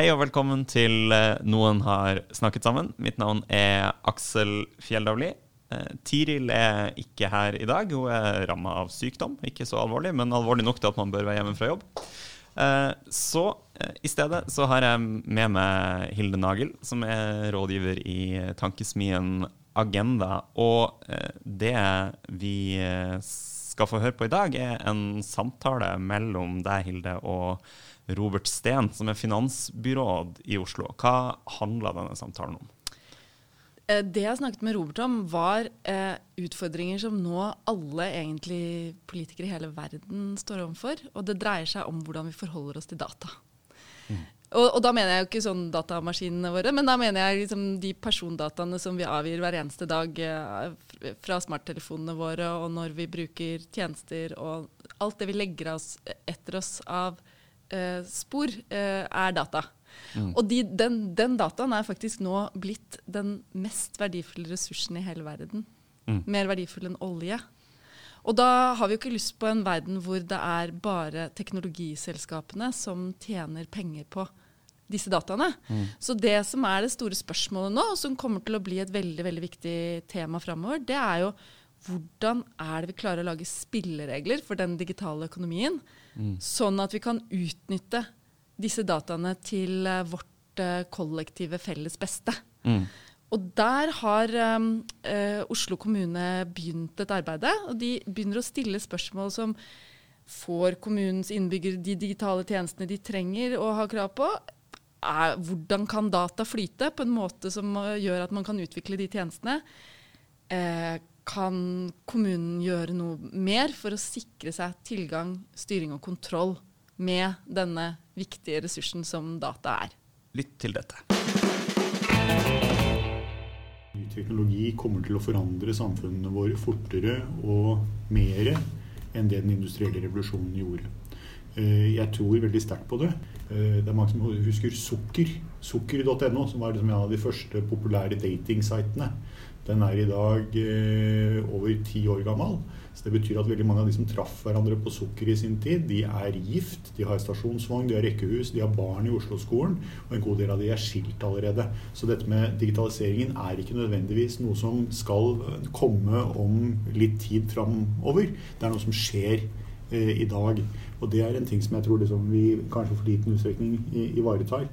Hei og velkommen til eh, Noen har snakket sammen. Mitt navn er Aksel Fjelldavli. Eh, Tiril er ikke her i dag. Hun er ramma av sykdom. Ikke så alvorlig, men alvorlig nok til at man bør være hjemme fra jobb. Eh, Så i stedet så har jeg med meg Hilde Nagel, som er rådgiver i tankesmien Agenda. Og det vi skal få høre på i dag, er en samtale mellom deg, Hilde, og Robert Steen, som er finansbyråd i Oslo. Hva handla denne samtalen om? Eh, Det jeg snakket med Robert om, var eh, utfordringer som nå alle egentlig politikere i hele verden står overfor. Og det dreier seg om hvordan vi forholder oss til data. Og, og da mener jeg jo ikke sånn datamaskinene våre, men da mener jeg liksom de persondataene som vi avgir hver eneste dag eh, fra smarttelefonene våre, og når vi bruker tjenester og alt det vi legger oss etter oss av eh, spor, eh, er data. Og de, den, den dataen er faktisk nå blitt den mest verdifulle ressursen i hele verden. Mm. Mer verdifull enn olje. Og da har vi jo ikke lyst på en verden hvor det er bare teknologiselskapene som tjener penger på disse dataene. Så det som er det store spørsmålet nå, og som kommer til å bli et veldig, veldig viktig tema framover, det er jo hvordan er det vi klarer å lage spilleregler for den digitale økonomien, sånn at vi kan utnytte disse dataene til eh, vårt eh, kollektive felles beste. Mm. Og der har um, uh, Oslo kommune begynt et arbeid. Og de begynner å stille spørsmål som Får kommunens innbyggere de digitale tjenestene de trenger og har krav på? Er, hvordan kan data flyte på en måte som gjør at man kan utvikle de tjenestene? Eh, kan kommunen gjøre noe mer for å sikre seg tilgang, styring og kontroll med denne viktige ressursen som data er? Lytt til dette. Ny teknologi kommer til å forandre samfunnene våre fortere og mer enn det den industrielle revolusjonen gjorde. Eh, Jeg tror veldig sterkt på det. Eh, Det er mange som husker Sukker. Sukker.no, som var liksom en av de første populære datingsitene. Den er i dag eh, over ti år gammel. Så det betyr at veldig mange av de som traff hverandre på Sukker i sin tid, de er gift, de har stasjonsvogn, de har rekkehus, de har barn i Oslo-skolen, og en god del av de er skilt allerede. Så dette med digitaliseringen er ikke nødvendigvis noe som skal eh, komme om litt tid framover. Det er noe som skjer eh, i dag. Og det er en ting som jeg tror liksom vi kanskje for liten utstrekning ivaretar.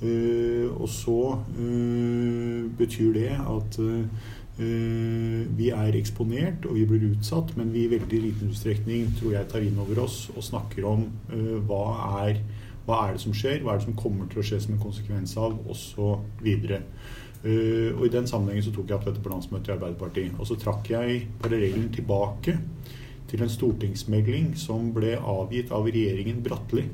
Eh, og så eh, betyr det at eh, vi er eksponert og vi blir utsatt, men vi i veldig liten utstrekning tror jeg tar inn over oss og snakker om eh, hva, er, hva er det som skjer, hva er det som kommer til å skje som en konsekvens av, osv. Uh, og I den sammenhengen så tok jeg opp dette på landsmøtet i Arbeiderpartiet. Og så trakk jeg parallellen tilbake til en stortingsmelding som ble avgitt av regjeringen Bratteli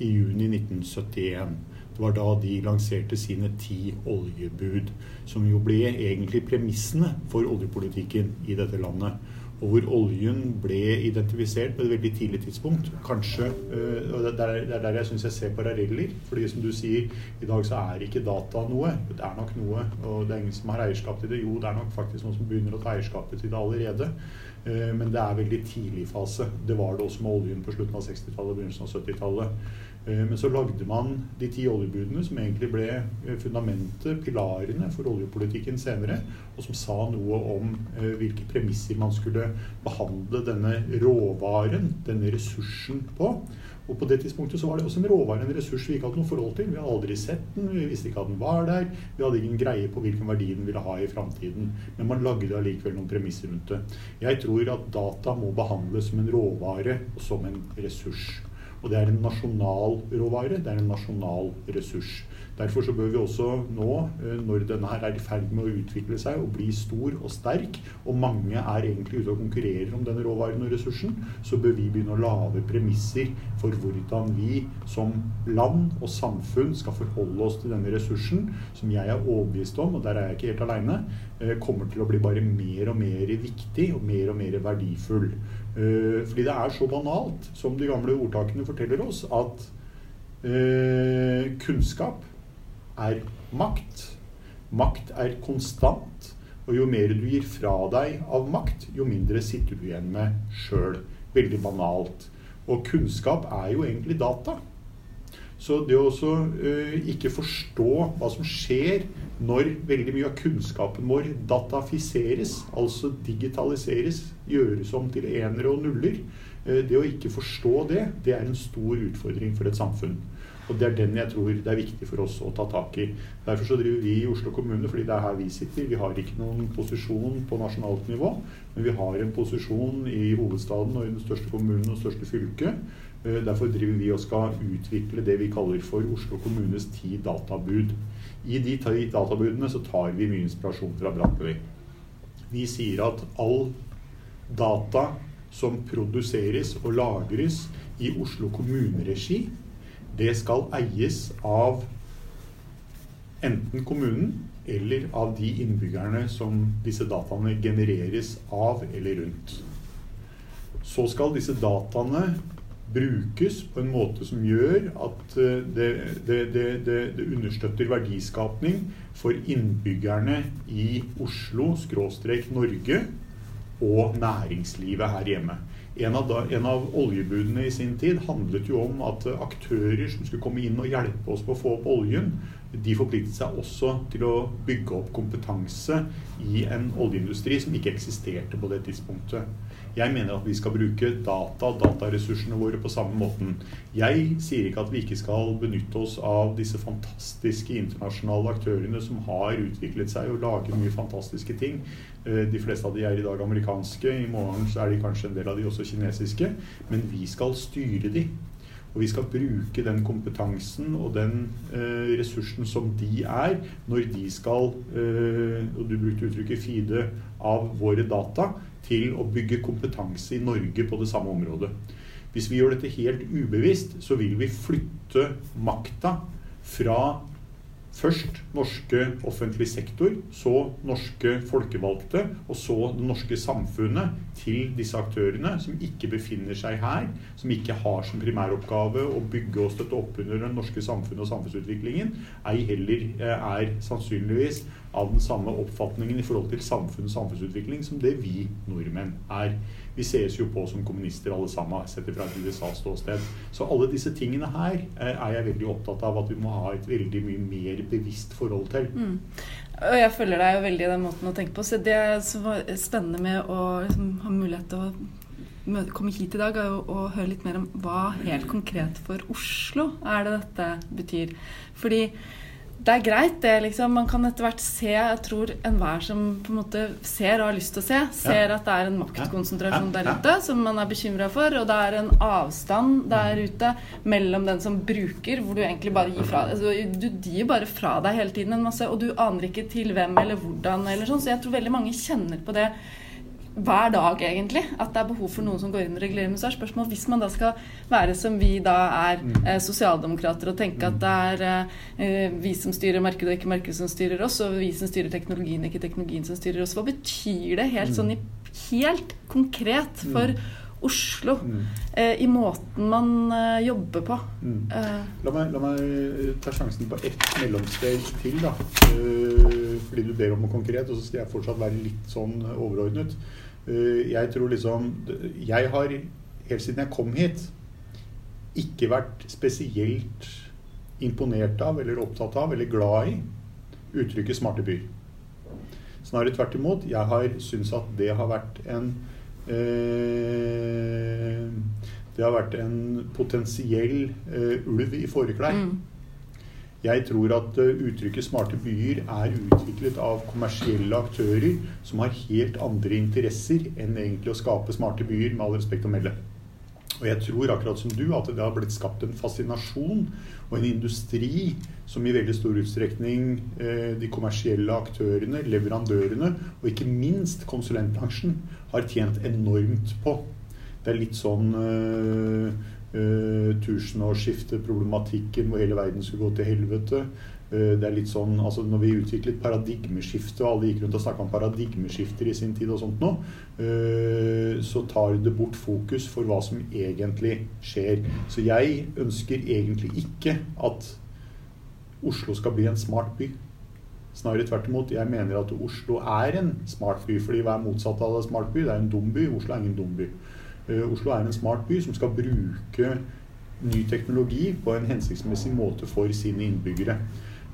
i juni 1971. Det var da de lanserte sine ti oljebud, som jo ble egentlig premissene for oljepolitikken i dette landet. Og hvor oljen ble identifisert på et veldig tidlig tidspunkt. Kanskje, øh, og Det er der jeg syns jeg ser paralleller. fordi som du sier, i dag så er ikke data noe. Det er nok noe, og det er ingen som har eierskap til det. Jo, det er nok faktisk noen som begynner å ta eierskapet til det allerede. Eh, Men det er veldig tidlig fase. Det var det også med oljen på slutten av 60-tallet og begynnelsen av 70-tallet. Eh, Men så lagde man de ti oljebudene, som egentlig ble eh, fundamentet, pilarene for oljepolitikken senere, og som sa noe om eh, hvilke premisser man skulle behandle denne råvaren, denne ressursen, på. Og på det tidspunktet så var det også en råvare, en ressurs vi ikke hadde noe forhold til. Vi hadde aldri sett den, vi visste ikke at den var der. Vi hadde ingen greie på hvilken verdi den ville ha i framtiden. Men man lagde allikevel noen premisser rundt det. Jeg tror at data må behandles som en råvare og som en ressurs. Og det er en nasjonal råvare, det er en nasjonal ressurs. Derfor så bør vi også nå, eh, når denne her er i ferd med å utvikle seg og bli stor og sterk, og mange er egentlig ute og konkurrerer om denne råvaren og ressursen, så bør vi begynne å lage premisser for hvordan vi som land og samfunn skal forholde oss til denne ressursen, som jeg er overbevist om, og der er jeg ikke helt aleine, eh, kommer til å bli bare mer og mer viktig og mer og mer verdifull. Eh, fordi det er så banalt, som de gamle ordtakene forteller oss, at kunnskap er makt. Makt er konstant. Og jo mer du gir fra deg av makt, jo mindre sitter du igjen med sjøl. Veldig banalt. Og kunnskap er jo egentlig data. Så det å også uh, ikke forstå hva som skjer når veldig mye av kunnskapen vår datafiseres, altså digitaliseres, gjøres om til enere og nuller, uh, det å ikke forstå det, det er en stor utfordring for et samfunn. Og det er den jeg tror det er viktig for oss å ta tak i. Derfor så driver vi i Oslo kommune, fordi det er her vi sitter. Vi har ikke noen posisjon på nasjonalt nivå, men vi har en posisjon i hovedstaden og i den største kommunen og største fylket. Eh, derfor driver vi og skal utvikle det vi kaller for Oslo kommunes ti databud. I de databudene så tar vi mye inspirasjon fra Bratteli. Vi sier at all data som produseres og lagres i Oslo kommuneregi, det skal eies av enten kommunen eller av de innbyggerne som disse dataene genereres av eller rundt. Så skal disse dataene brukes på en måte som gjør at eh, det, det, det, det understøtter verdiskapning for innbyggerne i Oslo, skråstrek Norge, og næringslivet her hjemme. En av, da, en av, oljebudene i sin tid handlet jo om at aktører som skulle komme inn og hjelpe oss på å få opp oljen, de forpliktet seg også til å bygge opp kompetanse i en oljeindustri som ikke eksisterte på det tidspunktet. Jeg mener at vi skal bruke data og dataressursene våre på samme måten. Jeg sier ikke at vi ikke skal benytte oss av disse fantastiske internasjonale aktørene som har utviklet seg og lager mye fantastiske ting. Eh, de fleste av de er i dag amerikanske. I morgen er de kanskje en del av de også kinesiske. Men vi skal styre de. Og vi skal bruke den kompetansen og den eh, ressursen som de er, når de skal, eh, og du brukte uttrykket 'feede' av våre data, til å bygge kompetanse i Norge på det samme området. Hvis vi gjør dette helt ubevisst, så vil vi flytte makta fra Først norske offentlig sektor, så norske folkevalgte, og så det norske samfunnet til disse aktørene som ikke befinner seg her, som ikke har som primæroppgave å bygge og støtte opp under det norske samfunnet og samfunnsutviklingen, ei heller eh, er sannsynligvis av den samme oppfatningen i forhold til samfunn og samfunnsutvikling som det vi nordmenn er. Vi ses jo på som kommunister alle sammen, sett fra et USA-ståsted. Så alle disse tingene her eh, er jeg veldig opptatt av at vi må ha et veldig mye mer bevisst forhold til. Mm. Og jeg følger deg jo veldig i den måten å tenke på. Så det som var spennende med å liksom, ha mulighet til å komme hit i dag, er jo å høre litt mer om hva helt konkret for Oslo er det dette betyr. Fordi det er greit, det. liksom. Man kan etter hvert se Jeg tror enhver som på en måte ser og har lyst til å se, ser ja. at det er en maktkonsentrasjon der ute som man er bekymra for, og det er en avstand der mm. ute mellom den som bruker, hvor du egentlig bare gir fra altså, Du gir bare fra deg hele tiden en masse, og du aner ikke til hvem eller hvordan eller sånn. Så jeg tror veldig mange kjenner på det hver dag, egentlig. At det er behov for noen som går inn og regulerer. Men så er spørsmålet hvis man da skal være som vi da er, mm. eh, sosialdemokrater, og tenke at det er eh, vi som styrer markedet, og ikke markedet som styrer oss, og vi som styrer teknologien, ikke teknologien som styrer oss. Hva betyr det helt sånn helt konkret for mm. Oslo mm. eh, i måten man eh, jobber på. Mm. Eh. La, meg, la, meg, ta sjansen på ett mellomsteg til, da. Eh, fordi du ber om noe konkret, og så skal jeg fortsatt være litt sånn overordnet. Eh, jeg tror liksom Jeg har helt siden jeg kom hit ikke vært spesielt imponert av eller opptatt av eller glad i uttrykket 'smarte byer'. Snarere tvert imot. Jeg har syntes at det har vært en eh, Det har vært en potensiell eh, ulv i fåreklær. Mm. Jeg tror at uh, uttrykket 'smarte byer' er utviklet av kommersielle aktører som har helt andre interesser enn egentlig å skape smarte byer, med all respekt å melde. Og jeg tror akkurat som du at det har blitt skapt en fascinasjon og en industri som i veldig stor utstrekning eh, de kommersielle aktørene, leverandørene og ikke minst konsulentbransjen har tjent enormt på. Det er litt sånn eh, eh, tusenårsskifteproblematikken hvor hele verden skulle gå til helvete. Eh, det er litt sånn, altså Når vi utviklet paradigmeskifte, og alle gikk rundt og snakka om paradigmeskifter i sin tid, og sånt nå, så tar det bort fokus for hva som egentlig skjer. Så jeg ønsker egentlig ikke at Oslo skal bli en smart by. Snarere tvert imot. Jeg mener at Oslo er en smart by. fordi hva er motsatt av en smart by? Det er en dum by. Oslo er ingen dum by. Eh, Oslo er en smart by som skal bruke ny teknologi på en hensiktsmessig måte for sine innbyggere.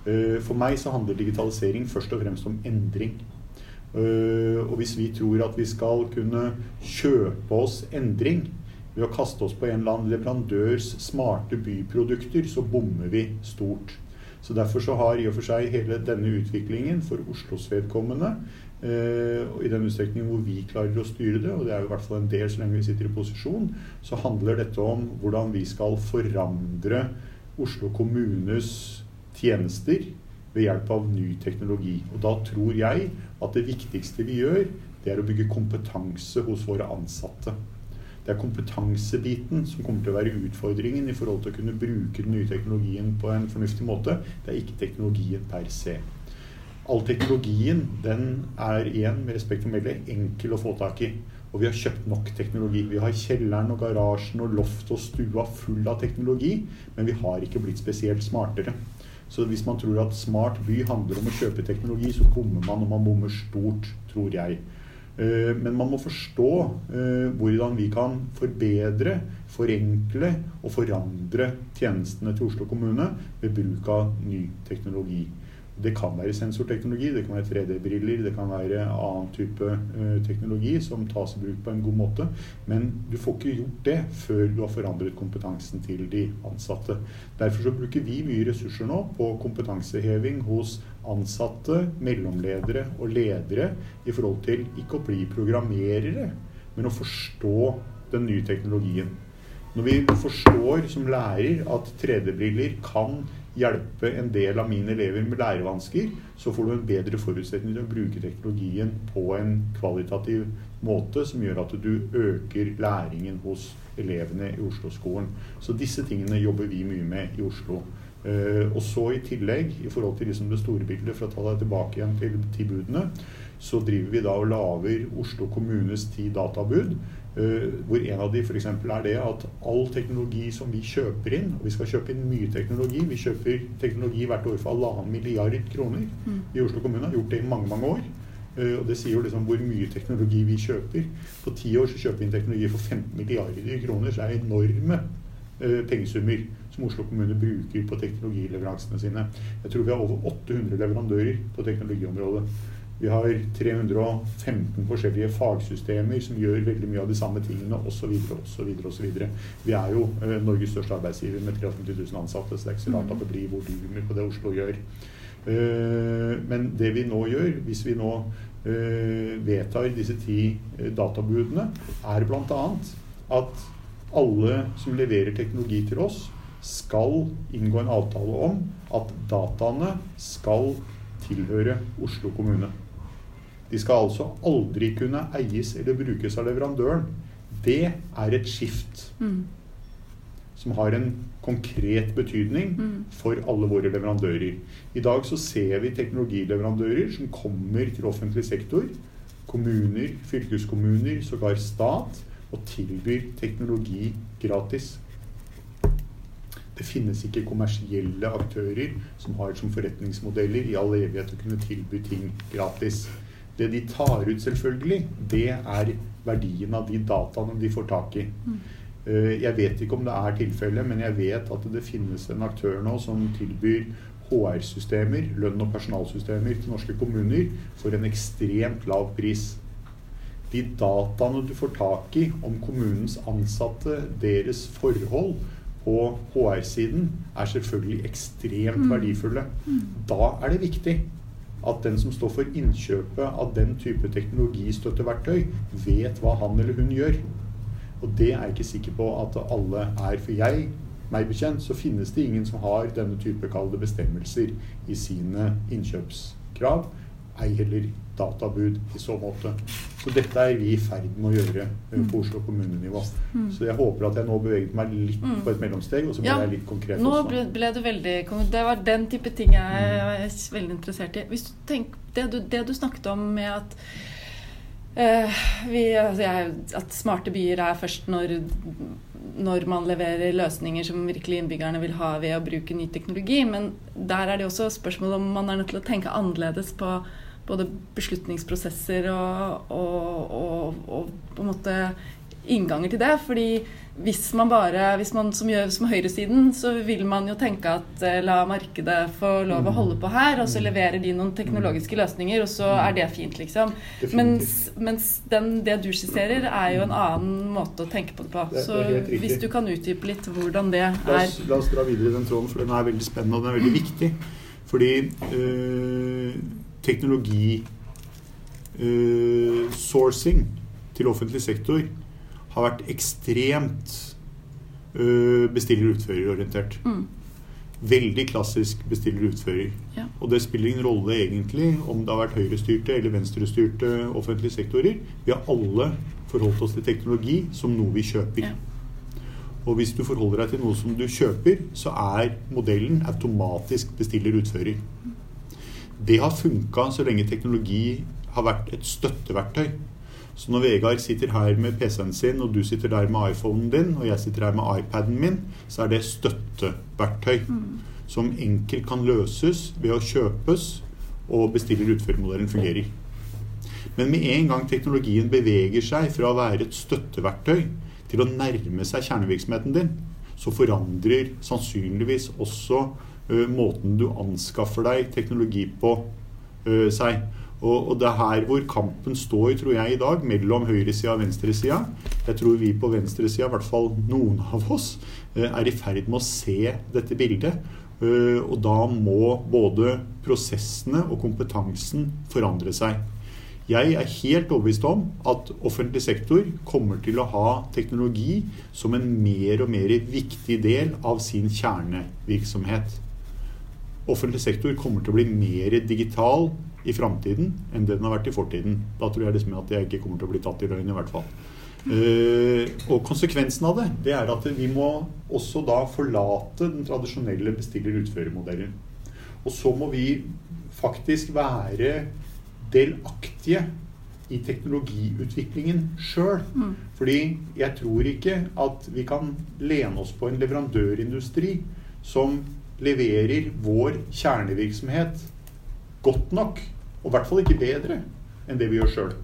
Eh, for meg så handler digitalisering først og fremst om endring. Eh, og hvis vi tror at vi skal kunne kjøpe oss endring ved å kaste oss på en eller annen leverandørs smarte byprodukter, så bommer vi stort. Så Derfor så har i og for seg hele denne utviklingen for Oslos vedkommende, eh, i den utstrekning hvor vi klarer å styre det, og det er jo i hvert fall en del så lenge vi sitter i posisjon, så handler dette om hvordan vi skal forandre Oslo kommunes tjenester ved hjelp av ny teknologi. Og da tror jeg at det viktigste vi gjør, det er å bygge kompetanse hos våre ansatte. Det er kompetansebiten som kommer til å være utfordringen i forhold til å kunne bruke den nye teknologien på en fornuftig måte. Det er ikke teknologien per se. All teknologien den er igjen med respekt for melde enkel å få tak i. Og vi har kjøpt nok teknologi. Vi har kjelleren og garasjen og loftet og stua full av teknologi, men vi har ikke blitt spesielt smartere. Så hvis man tror at smart by handler om å kjøpe teknologi, så bommer man, og man bommer stort, tror jeg. Eh, men man må forstå eh, hvordan vi kan forbedre, forenkle og forandre tjenestene til Oslo kommune ved bruk av ny teknologi. Det kan være sensorteknologi, det kan være 3D-briller, det kan være annen type uh, teknologi som tas i bruk på en god måte. Men du får ikke gjort det før du har forandret kompetansen til de ansatte. Derfor så bruker vi mye ressurser nå på kompetanseheving hos ansatte, mellomledere og ledere i forhold til ikke å bli programmerere, men å forstå den nye teknologien. Når vi forstår som lærer at 3D-briller kan hjelpe en del av mine elever med lærevansker, så får du en bedre forutsetning til å bruke teknologien på en kvalitativ måte som gjør at du øker læringen hos elevene i Oslo-skolen. Så disse tingene jobber vi mye med i Oslo. Uh, og så i tillegg, i forhold til liksom det store bildet, for å ta deg tilbake igjen til til budene, så driver vi da og lager Oslo kommunes ti databud. Uh, hvor en av de f.eks. er det at all teknologi som vi kjøper inn, og vi skal kjøpe inn mye teknologi Vi kjøper teknologi hvert år for halvannen milliard kroner mm. i Oslo kommune. Har gjort det i mange, mange år. Uh, og det sier jo liksom hvor mye teknologi vi kjøper. På ti år så kjøper vi inn teknologi for 15 milliarder kroner. Så det er enorme pengesummer som Oslo kommune bruker på teknologileveransene sine. Jeg tror vi har over 800 leverandører på teknologiområdet. Vi har 315 forskjellige fagsystemer som gjør veldig mye av de samme tingene osv. Vi er jo eh, Norges største arbeidsgiver med 53 000 ansatte, så det er ikke så rart at det blir volumer på det Oslo gjør. Eh, men det vi nå gjør, hvis vi nå eh, vedtar disse ti eh, databudene, er bl.a. at alle som leverer teknologi til oss, skal inngå en avtale om at dataene skal tilhøre Oslo kommune. De skal altså aldri kunne eies eller brukes av leverandøren. Det er et skift mm. som har en konkret betydning mm. for alle våre leverandører. I dag så ser vi teknologileverandører som kommer til offentlig sektor, kommuner, fylkeskommuner, sågar stat, og tilbyr teknologi gratis. Det finnes ikke kommersielle aktører som har som forretningsmodeller i all evighet å kunne tilby ting gratis. Det de tar ut, selvfølgelig, det er verdien av de dataene de får tak i. Mm. Eh, jeg vet ikke om det er tilfellet, men jeg vet at det finnes en aktør nå som tilbyr HR-systemer, lønn- og personalsystemer til norske kommuner for en ekstremt lav pris. De dataene du får tak i om kommunens ansatte, deres forhold på HR-siden, er selvfølgelig ekstremt mm. verdifulle. Mm. Da er det viktig at den som står for innkjøpet av den type teknologistøtteverktøy, vet hva han eller hun gjør. Og det er jeg ikke sikker på at alle er. For jeg, meg bekjent, så finnes det ingen som har denne type kalde bestemmelser i sine innkjøpskrav. Ei heller databud i så måte. Så dette er vi i ferd med å gjøre eh, på Oslo kommunenivå. Mm. Så jeg håper at jeg nå beveget meg litt Mm. på et mellomsteg, og så ble Ja, jeg litt konkret Nå også. ble, ble du veldig Det var den type ting jeg er veldig interessert i. Hvis du tenker, det, du, det du snakket om med at eh, vi, altså jeg, At smarte byer er først når, når man leverer løsninger som virkelig innbyggerne vil ha ved å bruke ny teknologi. Men der er det også spørsmål om man er nødt til å tenke annerledes på både beslutningsprosesser og, og, og, og på en måte innganger til det. Fordi hvis man bare, hvis man som gjør som høyresiden, så vil man jo tenke at eh, la markedet få lov å holde på her, og så leverer de noen teknologiske løsninger, og så er det fint, liksom. Mens, mens den, det du skisserer, er jo en annen måte å tenke på det på. Det- Så hvis du kan utdype litt hvordan det La er oss, la oss dra videre den tråden, for den er veldig spennende og den er veldig viktig. Fordi øh, teknologi øh, sourcing til offentlig sektor har vært ekstremt øh, bestiller-utfører-orientert. Mm. Veldig klassisk bestiller-utfører. Ja. Og det spiller ingen rolle egentlig om det har vært høyrestyrte eller venstrestyrte offentlige sektorer. Vi har alle forholdt oss til teknologi som noe vi kjøper. Ja. Og hvis du forholder deg til noe som du kjøper, så er modellen automatisk bestiller-utfører. Det har funka så lenge teknologi har vært et støtteverktøy. Så når Vegard sitter her med PC-en sin, og du sitter der med iPhonen din, og jeg sitter her med iPaden min, så er det støtteverktøy som enkelt kan løses ved å kjøpes, og bestiller-utfører-modellen fungerer. Men med en gang teknologien beveger seg fra å være et støtteverktøy til å nærme seg kjernevirksomheten din, så forandrer sannsynligvis også måten du anskaffer deg teknologi på, ø, seg. Og, og det er her hvor kampen står, tror jeg, i dag, mellom høyresida og venstresida. Jeg tror vi på venstresida, i hvert fall noen av oss, ø, er i ferd med å se dette bildet. Og da må både prosessene og kompetansen forandre seg. Jeg er helt overbevist om at offentlig sektor kommer til å ha teknologi som en mer og mer viktig del av sin kjernevirksomhet. Offentlig sektor kommer til å bli mer digital i framtiden enn det den har vært i fortiden. Da tror jeg liksom at jeg ikke kommer til å bli tatt i løgn, i hvert fall. Uh, og konsekvensen av det, det er at vi må også da forlate den tradisjonelle bestiller-utfører-modellen. Og så må vi faktisk være delaktige i teknologiutviklingen sjøl. Mm. Fordi jeg tror ikke at vi kan lene oss på en leverandørindustri som leverer vår kjernevirksomhet godt nok, og i hvert fall ikke bedre enn det vi gjør sjøl.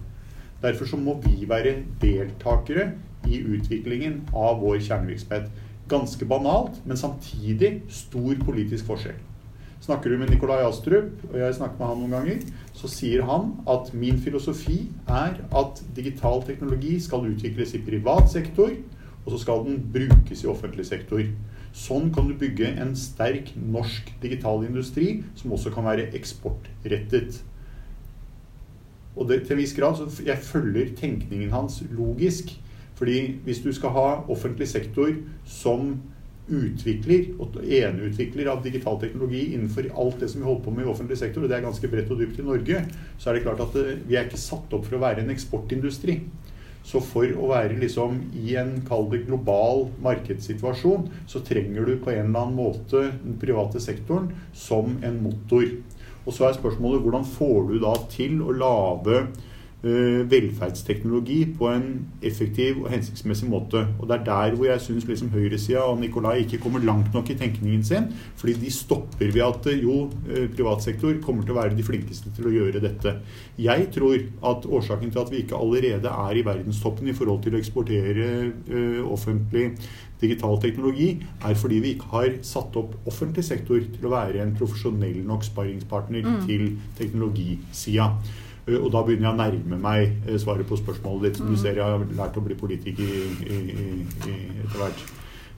Derfor så må vi være deltakere i utviklingen av vår kjernevirksomhet. Ganske banalt, men samtidig stor politisk forskjell. Snakker du med Nikolai Astrup, og jeg snakker med han noen ganger, så sier han at min filosofi er at digital teknologi skal utvikles i privat sektor, og så skal den brukes i offentlig sektor. Sånn kan du bygge en sterk norsk digital industri som også kan være eksportrettet. Og det, til en viss grad så jeg følger tenkningen hans logisk. Fordi hvis du skal ha offentlig sektor som utvikler og eneutvikler av digital teknologi innenfor alt det som vi holder på med i offentlig sektor, og det er ganske bredt og dypt i Norge, så er det klart at eh, vi er ikke satt opp for å være en eksportindustri. Så for å være liksom i en kall det global markedssituasjon, så trenger du på en eller annen måte den private sektoren som en motor. Og så er spørsmålet hvordan får du da til å lage velferdsteknologi på en effektiv og hensiktsmessig måte. Og det er der hvor jeg syns liksom høyresida og Nikolai ikke kommer langt nok i tenkningen sin. Fordi de stopper ved at eh, jo, eh, privat sektor kommer til å være de flinkeste til å gjøre dette. Jeg tror at årsaken til at vi ikke allerede er i verdenstoppen i forhold til å eksportere eh, offentlig digital teknologi, er fordi vi ikke har satt opp offentlig sektor til å være en profesjonell nok sparringspartner til teknologisida. Eh, Og da begynner jeg å nærme meg eh, svaret på spørsmålet ditt. Som du ser, jeg har lært å bli politiker i, i, i, i, etter hvert.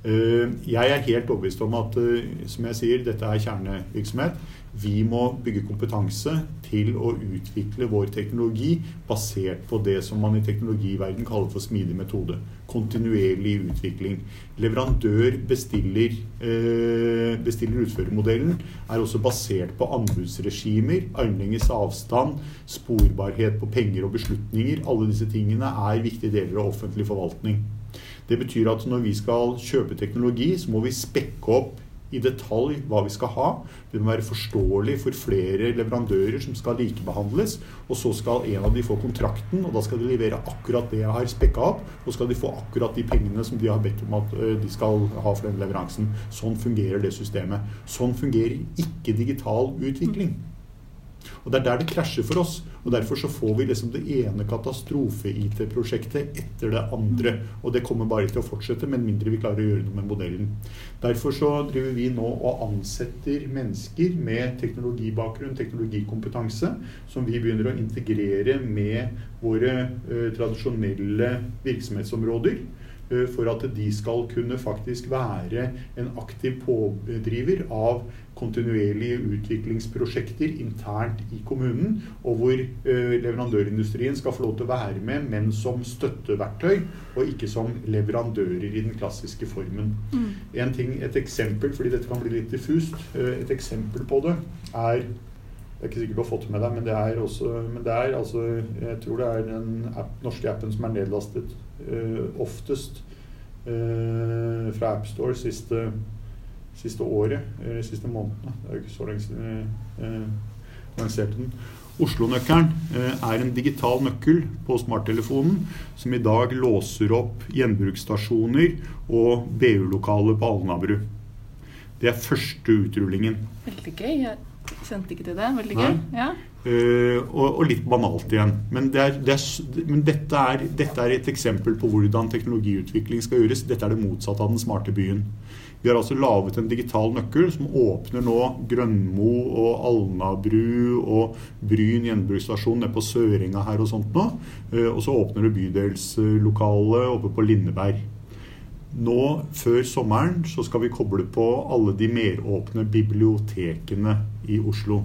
Eh, jeg er helt overbevist om at som jeg sier, dette er kjernevirksomhet. Vi må bygge kompetanse til å utvikle vår teknologi basert på det som man i teknologiverden kaller for smidig metode. Kontinuerlig utvikling. Leverandør bestiller, eh, bestiller utførermodellen er også basert på anbudsregimer, armlengdes avstand, sporbarhet på penger og beslutninger. Alle disse tingene er viktige deler av offentlig forvaltning. Det betyr at når vi skal kjøpe teknologi, så må vi spekke opp i detalj hva vi skal ha. Det må være forståelig for flere leverandører som skal likebehandles. Og så skal en av de få kontrakten, og da skal de levere akkurat det jeg har spekka opp. Og skal de få akkurat de pengene som de har bedt om at eh, de skal ha for den leveransen. Sånn fungerer det systemet. Sånn fungerer ikke digital utvikling. Og Det er der det krasjer for oss. og Derfor så får vi liksom det ene katastrofe-IT-prosjektet etter det andre. Og det kommer bare til å fortsette, med mindre vi klarer å gjøre noe med modellen. Derfor så driver vi nå og ansetter mennesker med teknologibakgrunn, teknologikompetanse, som vi begynner å integrere med våre eh, tradisjonelle virksomhetsområder. Eh, for at de skal kunne faktisk være en aktiv pådriver av kontinuerlige utviklingsprosjekter internt i kommunen, og hvor eh, leverandørindustrien skal få lov til å være med, men som støtteverktøy, og ikke som leverandører i den klassiske formen. Mm. En ting, Et eksempel, fordi dette kan bli litt diffust, eh, et eksempel på det er det er ikke sikkert du har fått med deg, men det er også men det er, altså, Jeg tror det er den app, norske appen som er nedlastet oftest uh, fra AppStore siste, siste året, uh, siste månedene. Det er jo ikke så lenge siden vi lanserte den. Oslo-nøkkelen er en digital nøkkel på smarttelefonen som i dag låser opp gjenbruksstasjoner og BU-lokaler på Alnabru. Det er første utrullingen. Veldig gøy. Jeg Kjente ikke til det. Veldig gøy. Ja. Uh, og, og, litt banalt igjen. Men, det er, det er, men dette, er, dette, er, et eksempel på hvordan teknologiutvikling skal gjøres. Dette er det motsatte av den smarte byen. Vi har altså laget en digital nøkkel som åpner nå Grønmo og Alnabru og Bryn gjenbruksstasjon nede på Søringa her og sånt nå. Uh, og så åpner det bydelslokalet oppe på Lindeberg. Nå før sommeren så skal vi koble på alle de meråpne bibliotekene i Oslo.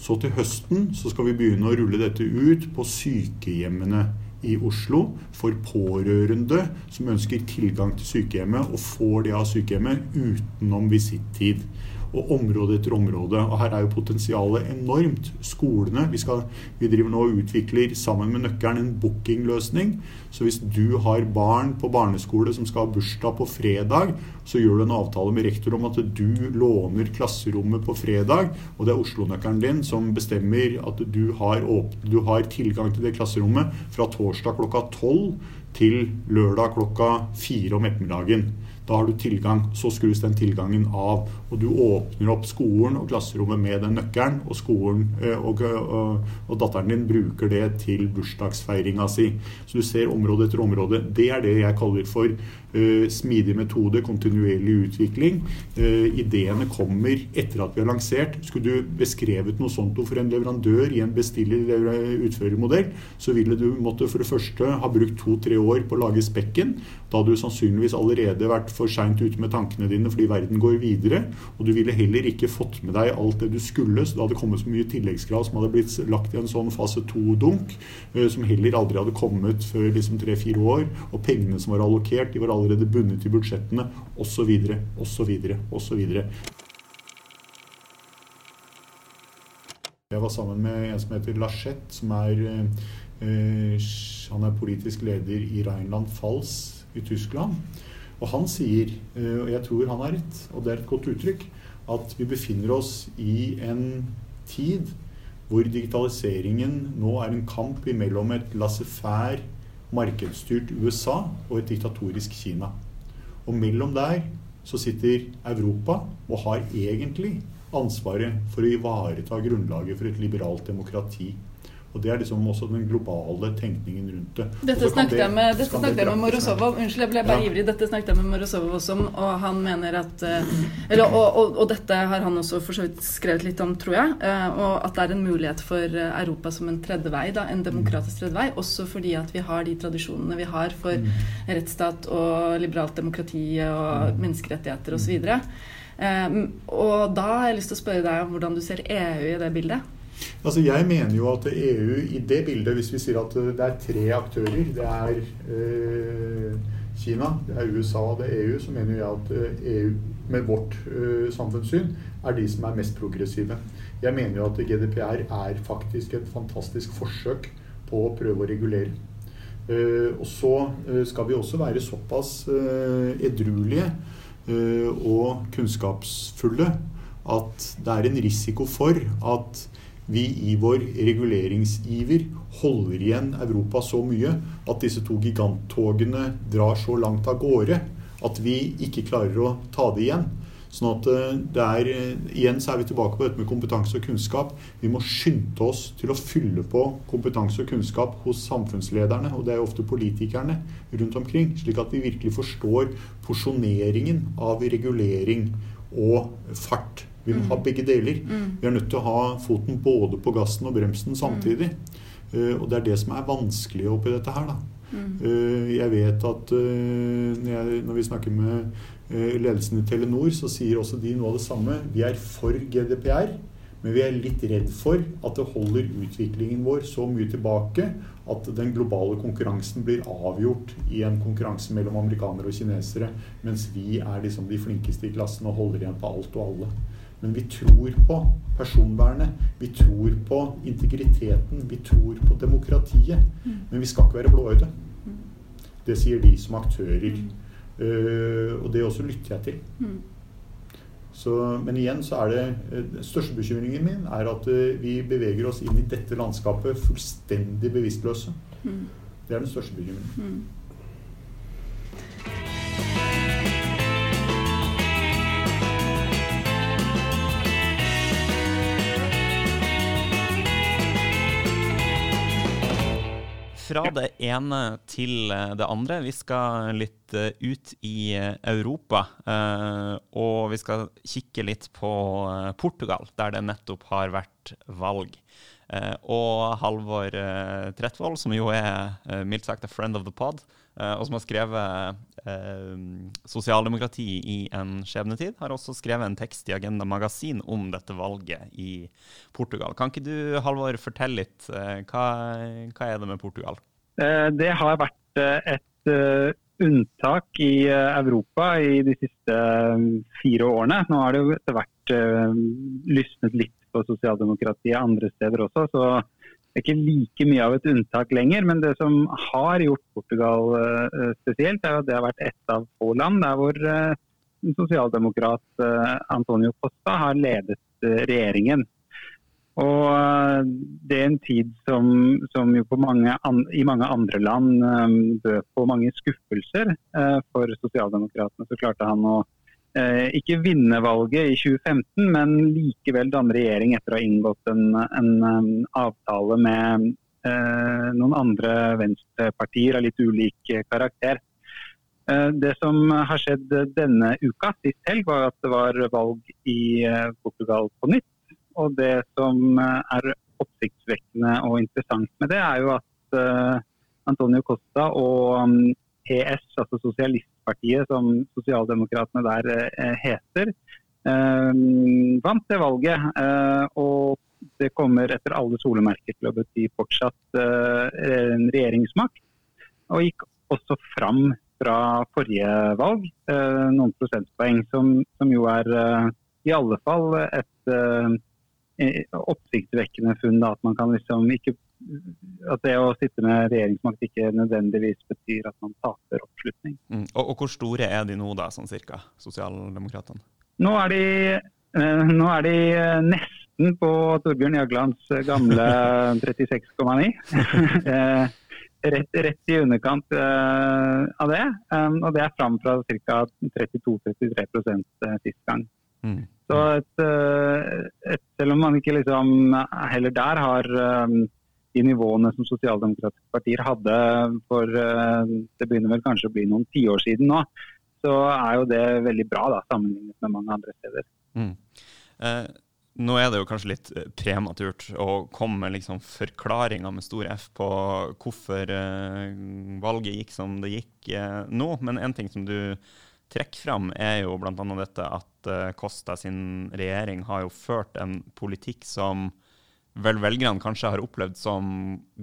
Så til høsten så skal vi begynne å rulle dette ut på sykehjemmene i Oslo for pårørende som ønsker tilgang til sykehjemmet og får det av sykehjemmet utenom visittid og område etter område. Og her er jo potensialet enormt. Skolene Vi, skal, vi driver nå og utvikler sammen med Nøkkelen en bookingløsning. Så hvis du har barn på barneskole som skal ha bursdag på fredag, så gjør du en avtale med rektor om at du låner klasserommet på fredag, og det er Oslo-nøkkelen din som bestemmer at du har, du har tilgang til det klasserommet fra torsdag klokka tolv til lørdag klokka fire om ettermiddagen. Da har du tilgang. Så skrus den tilgangen av. Og du åpner opp skolen og klasserommet med den nøkkelen, og, skolen, eh, og, og, og datteren din bruker det til bursdagsfeiringa si. Så du ser område etter område. Det er det jeg kaller for uh, smidig metode, kontinuerlig utvikling. Uh, ideene kommer etter at vi har lansert. Skulle du beskrevet noe sånt for en leverandør i en bestiller-utførermodell, så ville du måtte for det første ha brukt to-tre år på å lage spekken. Da hadde du sannsynligvis allerede vært for seint ute med tankene dine fordi verden går videre. Og du ville heller ikke fått med deg alt det du skulle, så det hadde kommet så mye tilleggskrav som hadde blitt lagt i en sånn fase to-dunk, eh, som heller aldri hadde kommet før liksom tre-fire år. Og pengene som var allokert, de var allerede bundet i budsjettene, osv., osv., osv. Jeg var sammen med en som heter Laschet, som er eh, Han er politisk leder i Rheinland-Pfalz i Tyskland. Og han sier, eh, og jeg tror han har rett, og det er et godt uttrykk, at vi befinner oss i en tid hvor digitaliseringen nå er en kamp mellom et laissez-faire, markedsstyrt USA og et diktatorisk Kina. Og mellom der så sitter Europa og har egentlig ansvaret for å ivareta grunnlaget for et liberalt demokrati. Og Det er liksom også den globale tenkningen rundt det. Dette snakket jeg med, dette snakket jeg med Morozovov Unnskyld, jeg ble bare Ja. ivrig. Dette snakket jeg med Morozov også om, og han mener at eh, eller, og, og, og dette har han også for så vidt skrevet litt om, tror jeg. eh, Og at det er en mulighet for eh, Europa som en tredje vei, da, en demokratisk tredje vei. Også fordi at vi har de tradisjonene vi har for rettsstat og liberalt demokrati og menneskerettigheter osv. Um, og da har jeg lyst til å spørre deg om hvordan du ser EU i det bildet. Altså Jeg mener jo at EU i det bildet, hvis vi sier at det er tre aktører Det er eh, Kina, det er USA og det er EU. Så mener jeg at eh, EU med vårt eh, samfunnssyn er de som er mest progressive. Jeg mener jo at GDPR er faktisk et fantastisk forsøk på å prøve å regulere. Eh, og så eh, skal vi også være såpass eh, edruelige og kunnskapsfulle at det er en risiko for at vi i vår reguleringsiver holder igjen Europa så mye at disse to giganttogene drar så langt av gårde at vi ikke klarer å ta det igjen. Sånn at eh, det er, eh, Igjen så er vi tilbake på dette med kompetanse og kunnskap. Vi må skynde oss til å fylle på kompetanse og kunnskap hos samfunnslederne, og det er jo ofte politikerne rundt omkring, slik at vi virkelig forstår porsjoneringen av regulering og fart. Vi må ha begge deler. Vi er nødt til å ha foten både på gassen og bremsen samtidig. Uh, og det er det som er vanskelig oppi dette her, da. Uh, jeg vet at uh, når, jeg, når vi snakker med ledelsen i Telenor, så sier også de noe av det samme. Vi er for GDPR, men vi er litt redd for at det holder utviklingen vår så mye tilbake at den globale konkurransen blir avgjort i en konkurranse mellom amerikanere og kinesere, mens vi er liksom de flinkeste i klassen og holder igjen på alt og alle. Men vi tror på personvernet, vi tror på integriteten, vi tror på demokratiet. Men vi skal ikke være blåøyde. Det sier de som aktører. Uh, og det også lytter jeg til. Så, men igjen så er det eh, Den største bekymringen min er at eh, vi beveger oss inn i dette landskapet fullstendig bevisstløse. Det er den største bekymringen. Fra det ene til eh, det andre. Vi skal litt ut i eh, Europa. eh, Og vi skal kikke litt på Portugal, der det nettopp har vært valg. Og Halvor Trettvoll, som jo er mildt sagt a friend of the pod, og som har skrevet eh, sosialdemokrati i en skjebnetid, har også skrevet en tekst i Agenda Magasin om dette valget i Portugal. Kan ikke du, Halvor, fortelle litt? eh, Hva, hva er det med Portugal? Eh, Det har vært eh, et eh, unntak i eh, Europa i de siste eh, fire årene. Nå har det jo etter hvert eh, lysnet litt på sosialdemokratiet andre steder også, så det er ikke like mye av et unntak lenger. Men det som har gjort Portugal eh, spesielt, er at det har vært et av få land der hvor eh, sosialdemokrat eh, Antonio Costa har ledet eh, regjeringen. Og eh, det er en tid som, som jo mange an, i mange andre land bød på mange skuffelser eh, for sosialdemokratene. Så klarte han å eh, ikke vinne valget i 2015, men likevel danne regjering etter å ha inngått en, en avtale med eh, noen andre venstrepartier av litt ulik eh, karakter. Eh, Det som har skjedd denne uka, sist helg, var at det var valg i eh, Portugal på nytt. Og det som eh, er oppsiktsvekkende og interessant med det, er jo at eh, Antonio Costa og PS, altså Sosialistpartiet som sosialdemokratene der eh, heter, eh, vant det valget. eh, og det kommer etter alle solemerker til å bety fortsatt en regjeringsmakt. Og gikk også fram fra forrige valg, noen prosentpoeng, som, som jo er i alle fall et oppsiktsvekkende funn. At man kan liksom ikke at det å sitte med regjeringsmakt ikke nødvendigvis betyr at man taper oppslutning. Mm. Og, og hvor store er de nå, da, sånn cirka, sosialdemokratene? Nå er de, eh, nå er de eh, nesten på Torbjørn Jaglands eh, gamle 36,9. Eh, rett, rett i underkant eh, av det. Um, og det er fram fra ca. 32-33 eh, sist gang. Mm. Så et, eh, et, selv om man ikke liksom heller der har um, de nivåene som sosialdemokratiske partier hadde for det begynner vel kanskje å bli noen tiår siden nå, så er jo det veldig bra da, sammenlignet med mange andre steder. Mm. Eh, nå er det jo kanskje litt eh, prematurt å komme med liksom forklaringer med stor F på hvorfor eh, valget gikk som det gikk eh, nå, men en ting som du trekker fram, er jo bl.a. dette at eh, Costa sin regjering har jo ført en politikk som vel velgerne kanskje har opplevd som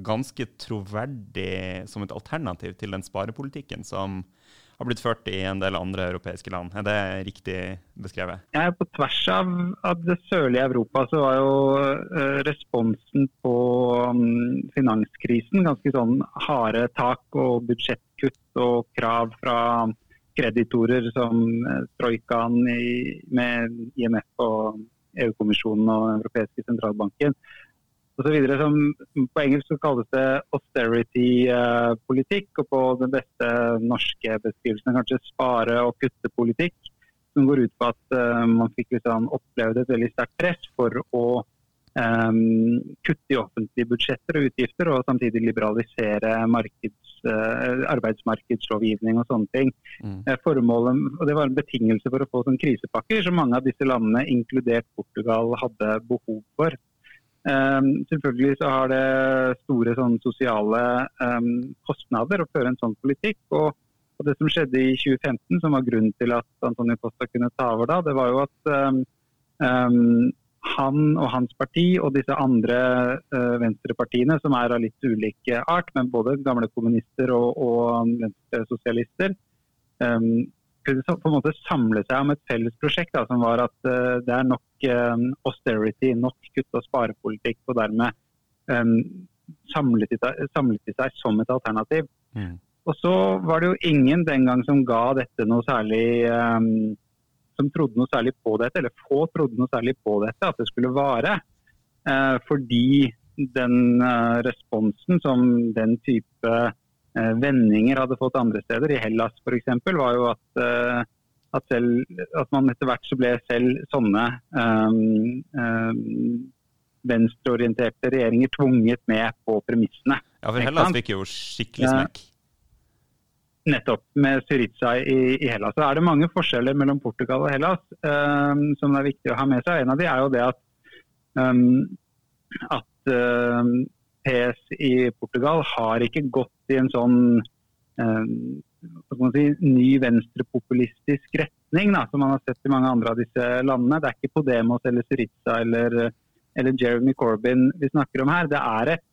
ganske troverdig som et alternativ til den sparepolitikken som har blitt ført i en del andre europeiske land. Er det riktig beskrevet? Ja, på tvers av, det sørlige Europa så var jo uh, responsen på um, finanskrisen ganske sånn harde tak og budsjettkutt og krav fra kreditorer som uh, troikaen med IMF og EU-kommisjonen og europeiske sentralbanken osv. På engelsk så kalles det austerity-politikk, og på den beste norske beskrivelsen kanskje spare- og kutte-politikk. Som går ut på at uh, man fikk liksom opplevd et veldig sterkt press for å um, kutte i offentlige budsjetter og utgifter, og samtidig liberalisere markeds, uh, arbeidsmarkedslovgivning og sånne ting. Mm. Uh, formålet, og Det var en betingelse for å få sånne krisepakker som mange av disse landene, inkludert Portugal, hadde behov for. Um, selvfølgelig så har det store sånn, sosiale um, kostnader å føre en sånn politikk. Og, og, Det som skjedde i 2015, som var grunnen til at Antonio Costa kunne ta over da, det var jo at um, han og hans parti og disse andre uh, venstrepartiene, som er av litt ulike art, men både gamle kommunister og, og venstresosialister, um, kunne på en måte samle seg om et felles prosjekt da, som var at uh, det er nok um, austerity, nok kutt- og sparepolitikk, og dermed um, samlet, de, samlet, de, seg som et alternativ. Mm. Og så var det jo ingen den gang som ga dette noe særlig um, som trodde noe særlig på dette, eller få trodde noe særlig på dette, at det skulle vare. Uh, fordi den uh, responsen som den type Eh, vendinger hadde fått andre steder. I Hellas f.eks. var jo at, eh, at, selv, at, man etter hvert så ble selv sånne um, um, venstreorienterte regjeringer tvunget med på premissene. Ja, for Hellas fikk jo skikkelig smekk. Nettopp, med Syriza i, i, Hellas. Så er det mange forskjeller mellom Portugal og Hellas um, som det er viktig å ha med seg. En av de er jo det at, at PS i Portugal har ikke gått i en sånn si, ny venstrepopulistisk retning, da, som man har sett i mange andre av disse landene. Det er ikke Podemos eller Syriza eller, eller Jeremy Corbyn vi snakker om her. Det er et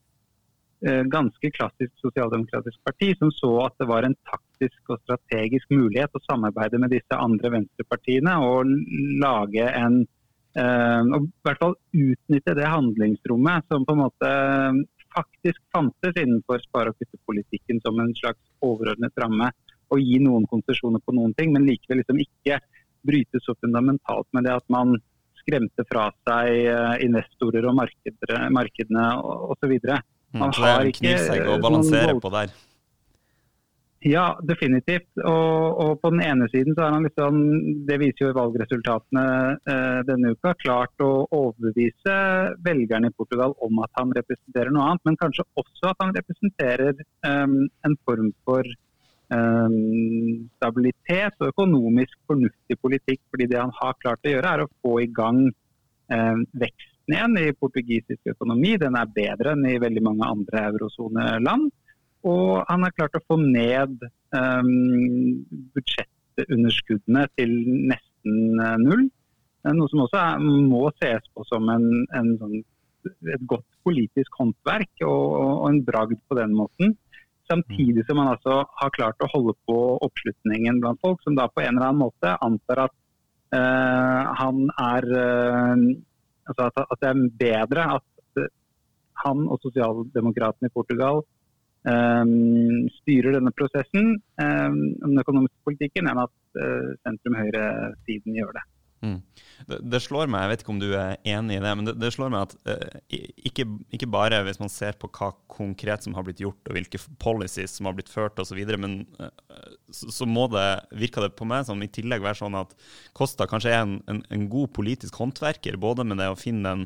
ganske klassisk sosialdemokratisk parti som så at det var en taktisk og strategisk mulighet å samarbeide med disse andre venstrepartiene og lage en eh, og i hvert fall utnytte det handlingsrommet som på en måte faktisk fantes innenfor spare- og kuttepolitikken som en slags overordnet ramme. Og gi noen konsesjoner på noen ting, men likevel liksom ikke bryte så fundamentalt med det at man skremte fra seg eh, investorer og markedene osv. Mm, så det er en knivsegg å balansere på der. Ja, definitivt. Og, og, på den ene siden så er han liksom, det viser jo valgresultatene eh, denne uka, klart å overbevise velgerne i Portugal om at han representerer noe annet, men kanskje også at han representerer eh, en form for eh, stabilitet og økonomisk fornuftig politikk. fordi det han har klart å gjøre, er å få i gang um, igjen i portugisisk økonomi. Den er bedre enn i veldig mange andre eurosoneland. Og han har klart å få ned um, budsjettunderskuddene til nesten uh, null. Noe som også er, må ses på som en, en sånn, et godt politisk håndverk og, og, en bragd på den måten. Samtidig som man altså har klart å holde på oppslutningen blant folk, som da på en eller annen måte antar at uh, han er uh, altså at, at, det er bedre at han og sosialdemokratene i Portugal um, styrer denne prosessen, um, den økonomiske politikken, enn at uh, sentrum-høyre-siden gjør det. Mm. Det, det, slår meg, jeg vet ikke om du er enig i det, men det, det slår meg at uh, ikke, ikke, bare hvis man ser på hva konkret som har blitt gjort, og hvilke policies som har blitt ført osv., men uh, så, så, må det, virker det på meg som i tillegg være sånn at Kosta kanskje er en, en, en, god politisk håndverker, både med det å finne den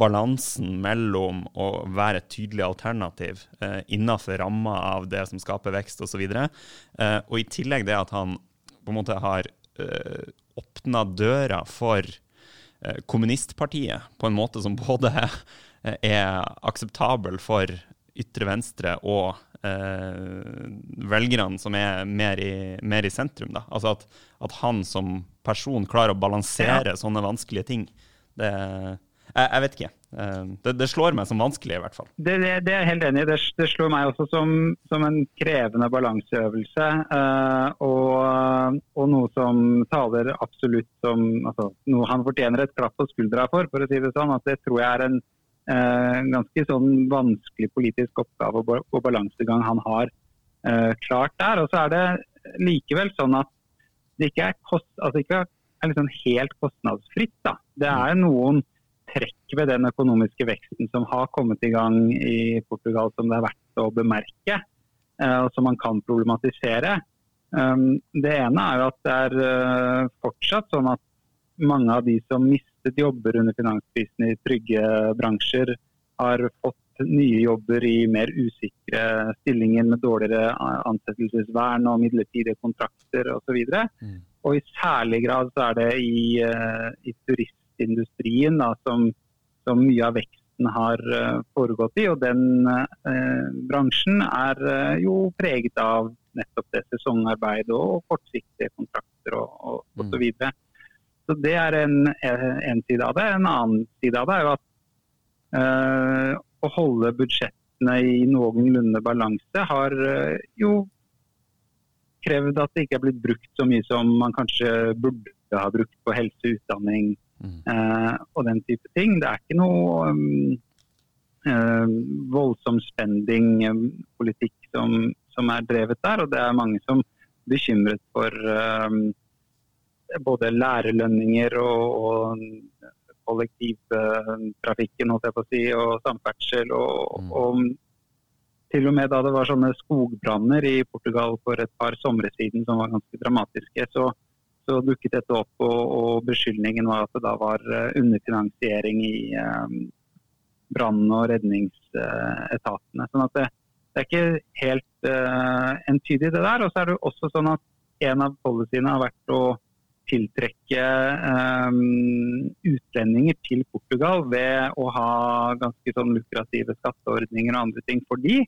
balansen mellom å være et tydelig alternativ uh, innenfor ramma av det som skaper vekst osv., og, uh, og i tillegg det at han på en måte har uh, åpna døra for uh, kommunistpartiet på en måte som både er akseptabel for ytre venstre og eh, velgerne som er mer i, mer i sentrum. Da. Altså at, at, han som person klarer å balansere ja. sånne vanskelige ting. Det, jeg, jeg vet ikke. Eh, det, det, slår meg som vanskelig, i hvert fall. Det, det, det er jeg helt enig i. Det, slår meg også som, som en krevende balanseøvelse. Uh, og, og, noe som taler absolutt som altså, Noe han fortjener et klapp på skuldra for, for å si det sånn. at Det tror jeg er en uh, ganske sånn vanskelig politisk oppgave og, og balansegang han har klart der. Og så er det likevel sånn at det ikke er, kost, altså ikke er liksom helt kostnadsfritt. Da. Det er noen trekk ved den økonomiske veksten som har kommet i gang i Portugal som det er verdt å bemerke, eh, og som man kan problematisere. Um, det ene er jo at det er eh, fortsatt sånn at mange av de som mistet jobber under finanskrisen i trygge bransjer, har fått nye jobber i mer usikre stillinger med dårligere ansettelsesvern og midlertidige kontrakter osv. Og, så mm. og i særlig grad så er det i, eh, i turist industrien da, som, som, mye av veksten har uh, foregått i. Og den uh, bransjen er uh, jo preget av nettopp det sesongarbeid og kortsiktige kontrakter og, og, og så mm. videre. Så Det er en, en, side av det. En annen side av det er jo at å holde budsjettene i noenlunde balanse har jo krevd at det ikke er blitt brukt så mye som man kanskje burde ha brukt på helse, utdanning, Uh, og den type ting. Det er ikke noe um, uh, voldsom spending-politikk som, som, er drevet der. Og det er mange som er bekymret for um, både lærerlønninger og, og kollektivtrafikken si, og samferdsel. Og, mm. og, til og med da det var sånne skogbranner i Portugal for et par somre siden som var ganske dramatiske, så så dukket dette opp, og, og beskyldningen var at det da var eh, underfinansiering i eh, brann- og redningsetatene. Sånn at det, det er ikke helt uh, entydig, det der. Og så er det også sånn at en av policyene har vært å tiltrekke um, utlendinger til Portugal ved å ha ganske sånn lukrative skatteordninger og andre ting for de.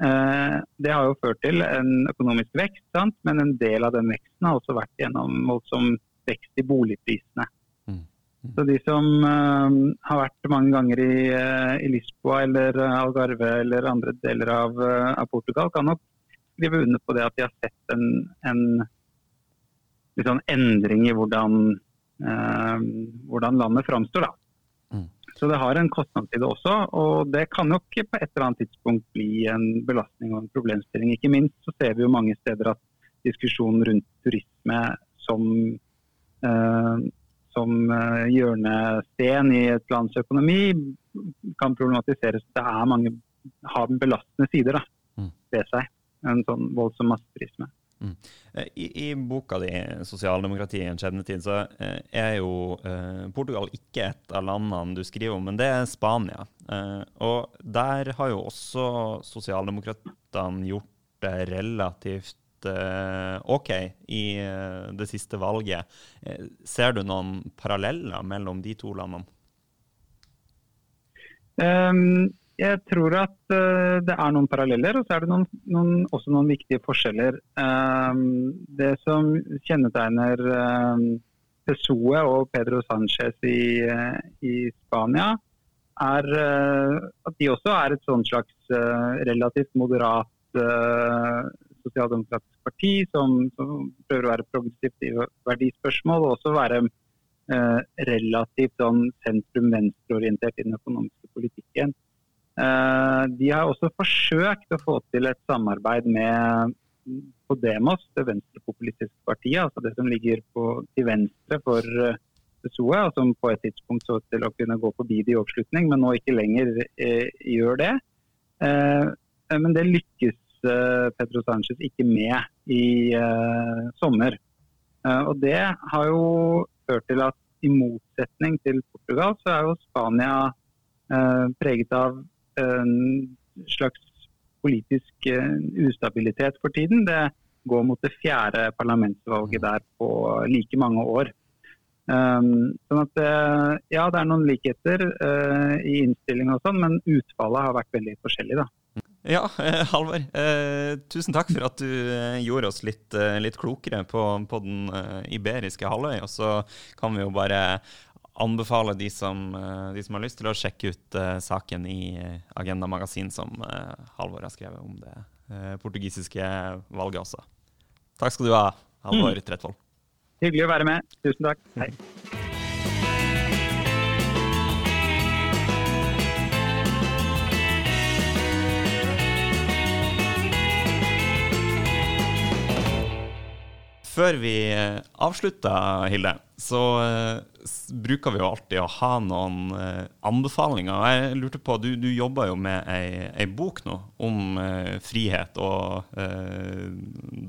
Eh, det har jo ført til en økonomisk vekst, sant? men en del av den veksten har også vært gjennom voldsom vekst i boligprisene. Mm. Mm. Så de som uh, har vært mange ganger i, uh, i, Lisboa eller Algarve eller andre deler av, av, Portugal, kan nok skrive under på det at de har sett en, en sånn endring i hvordan, hvordan landet framstår. Da. Så det har en kostnadsside også, og det kan nok på et eller annet tidspunkt bli en belastning og en problemstilling. Ikke minst så ser vi jo mange steder at diskusjonen rundt turisme som, eh, som eh, hjørnesten i et lands økonomi kan problematiseres. Det er mange har belastende sider da, mm. ved seg. En sånn voldsom masseturisme. Mm. Eh, I, I, boka di 'Sosialdemokratiet i en skjebnetid' så eh, er jo eh, Portugal ikke et av landene du skriver om, men det er Spania. Eh, og der har jo også sosialdemokratene gjort det relativt eh, OK i eh, det siste valget. ser du noen paralleller mellom de to landene? Um, jeg tror at uh, det er noen paralleller, og så er det noen, noen, også noen viktige forskjeller. Um, det som kjennetegner um, Pessoe og Pedro Sánchez i, uh, i Spania, er uh, at de også er et sånn slags relativt moderat sosialdemokratisk parti som, som, prøver å være progressivt i verdispørsmål, og også være relativt sånn sentrum-venstreorientert i den økonomiske politikken. Eh, de har også forsøkt å få til et samarbeid med Podemos, det venstrepopulistiske partiet. altså Det som ligger på, til venstre for, SOA, og som på et tidspunkt så til å kunne gå forbi det i oppslutning, men nå ikke lenger eh, gjør det. Eh, men det lykkes eh, Pedro Sánchez ikke med i eh, sommer. Eh, og det har jo ført til at i motsetning til Portugal, så er jo Spania preget av en slags politisk ustabilitet for tiden. Det går mot det fjerde parlamentsvalget der på like mange år. Um, sånn at Ja, det er noen likheter uh, i innstilling og sånn, men utfallet har vært veldig forskjellig. da. Ja, eh, Halvor. Eh, tusen takk for at du eh, gjorde oss litt, eh, litt klokere på, på den eh, iberiske halvøy. Og så kan vi jo bare anbefale de som, de som har lyst til å sjekke ut saken i Agenda Magasin som Halvor har skrevet om det portugisiske valget også. Takk skal du ha, Halvor mm. Tretvold. Hyggelig å være med. Tusen takk. Hei. Før vi eh, avslutter, Hilde, så uh, bruker vi jo alltid å ha noen uh, anbefalinger. Jeg lurte på, Du, du jobber jo med ei, ei bok nå om uh, frihet og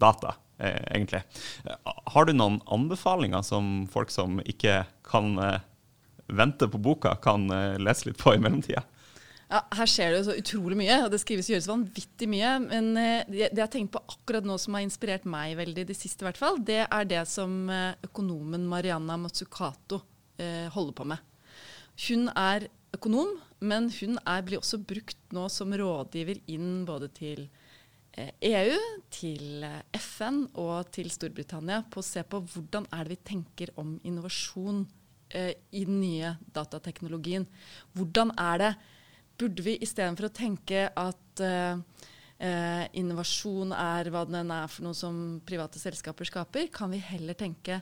data. Egentlig. Har du noen anbefalinger som folk som ikke kan vente på boka, kan lese litt på i mellomtida? Ja, her skjer det jo så utrolig mye, og det skrives og gjøres vanvittig mye. Men det, det jeg har tenkt på akkurat nå som har inspirert meg veldig det siste, i hvert fall, det er det som økonomen Mariana Matsukato eh, holder på med. Hun er økonom, men hun er, blir også brukt nå som rådgiver inn både til EU, eh, e til eh, FN og til Storbritannia på å se på hvordan er det vi tenker om innovasjon eh, i den nye datateknologien. Hvordan er det Burde vi istedenfor å tenke at eh, eh, innovasjon er hva den er for noe som private selskaper skaper, kan vi heller tenke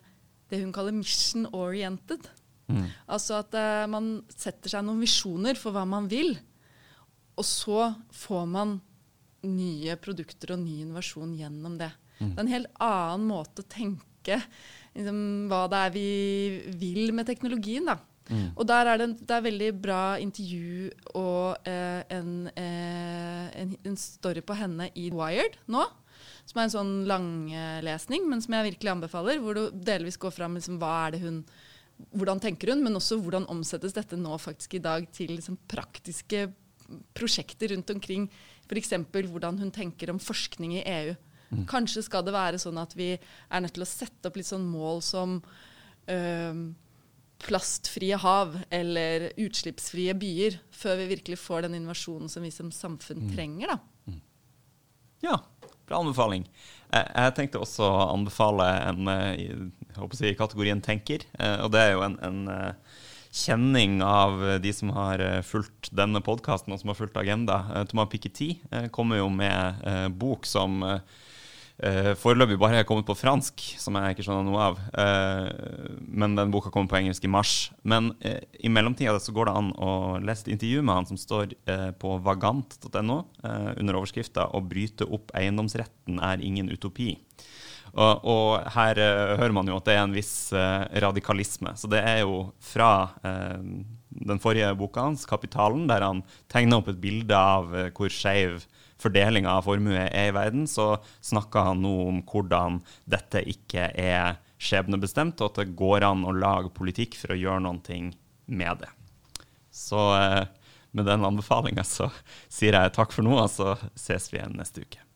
det hun kaller mission oriented. Mm. Altså at eh, man setter seg noen visjoner for hva man vil, og så får man nye produkter og ny innovasjon gjennom det. Mm. Det er en helt annen måte å tenke liksom, hva det er vi vil med teknologien. da. Mm. Og der er det, det er veldig bra intervju og eh, en, eh, en, en, story på henne i Wired nå. Som er en sånn langlesning, men som jeg virkelig anbefaler. Hvor du delvis går fram liksom, hva er det hun hvordan tenker hun, men også hvordan omsettes dette nå faktisk i dag til liksom, praktiske prosjekter rundt omkring F.eks. hvordan hun tenker om forskning i EU. Mm. Kanskje skal det være sånn at vi er nødt til å sette opp litt sånn mål som øh, plastfrie hav eller utslippsfrie byer, før vi virkelig får den innovasjonen som vi som samfunn mm. trenger. da. Mm. Ja, bra anbefaling. Jeg, jeg tenkte også å anbefale en eh, å si, kategorien tenker. Eh, og det er jo en, en eh, kjenning av de som har eh, fulgt denne podkasten og som har fulgt Agenda. Eh, Thomas Piketty eh, kommer jo med bok som foreløpig bare har jeg kommet på fransk, som jeg ikke skjønner noe av. men den boka kommer på engelsk i mars. Men i mellomtida går det an å lese et intervju med han som står på vagant.no under overskrifta 'Å bryte opp eiendomsretten er ingen utopi'. Og, og her uh, hører man jo at det er en viss uh, radikalisme. Så det er jo fra uh, den forrige boka hans, 'Kapitalen', der han tegner opp et bilde av hvor skeiv fordelinga av formue er i verden, så snakker han nå om hvordan dette ikke er skjebnebestemt, og at det går an å lage politikk for å gjøre noe med det. Så med den anbefalinga så sier jeg takk for nå, og så ses vi igjen neste uke.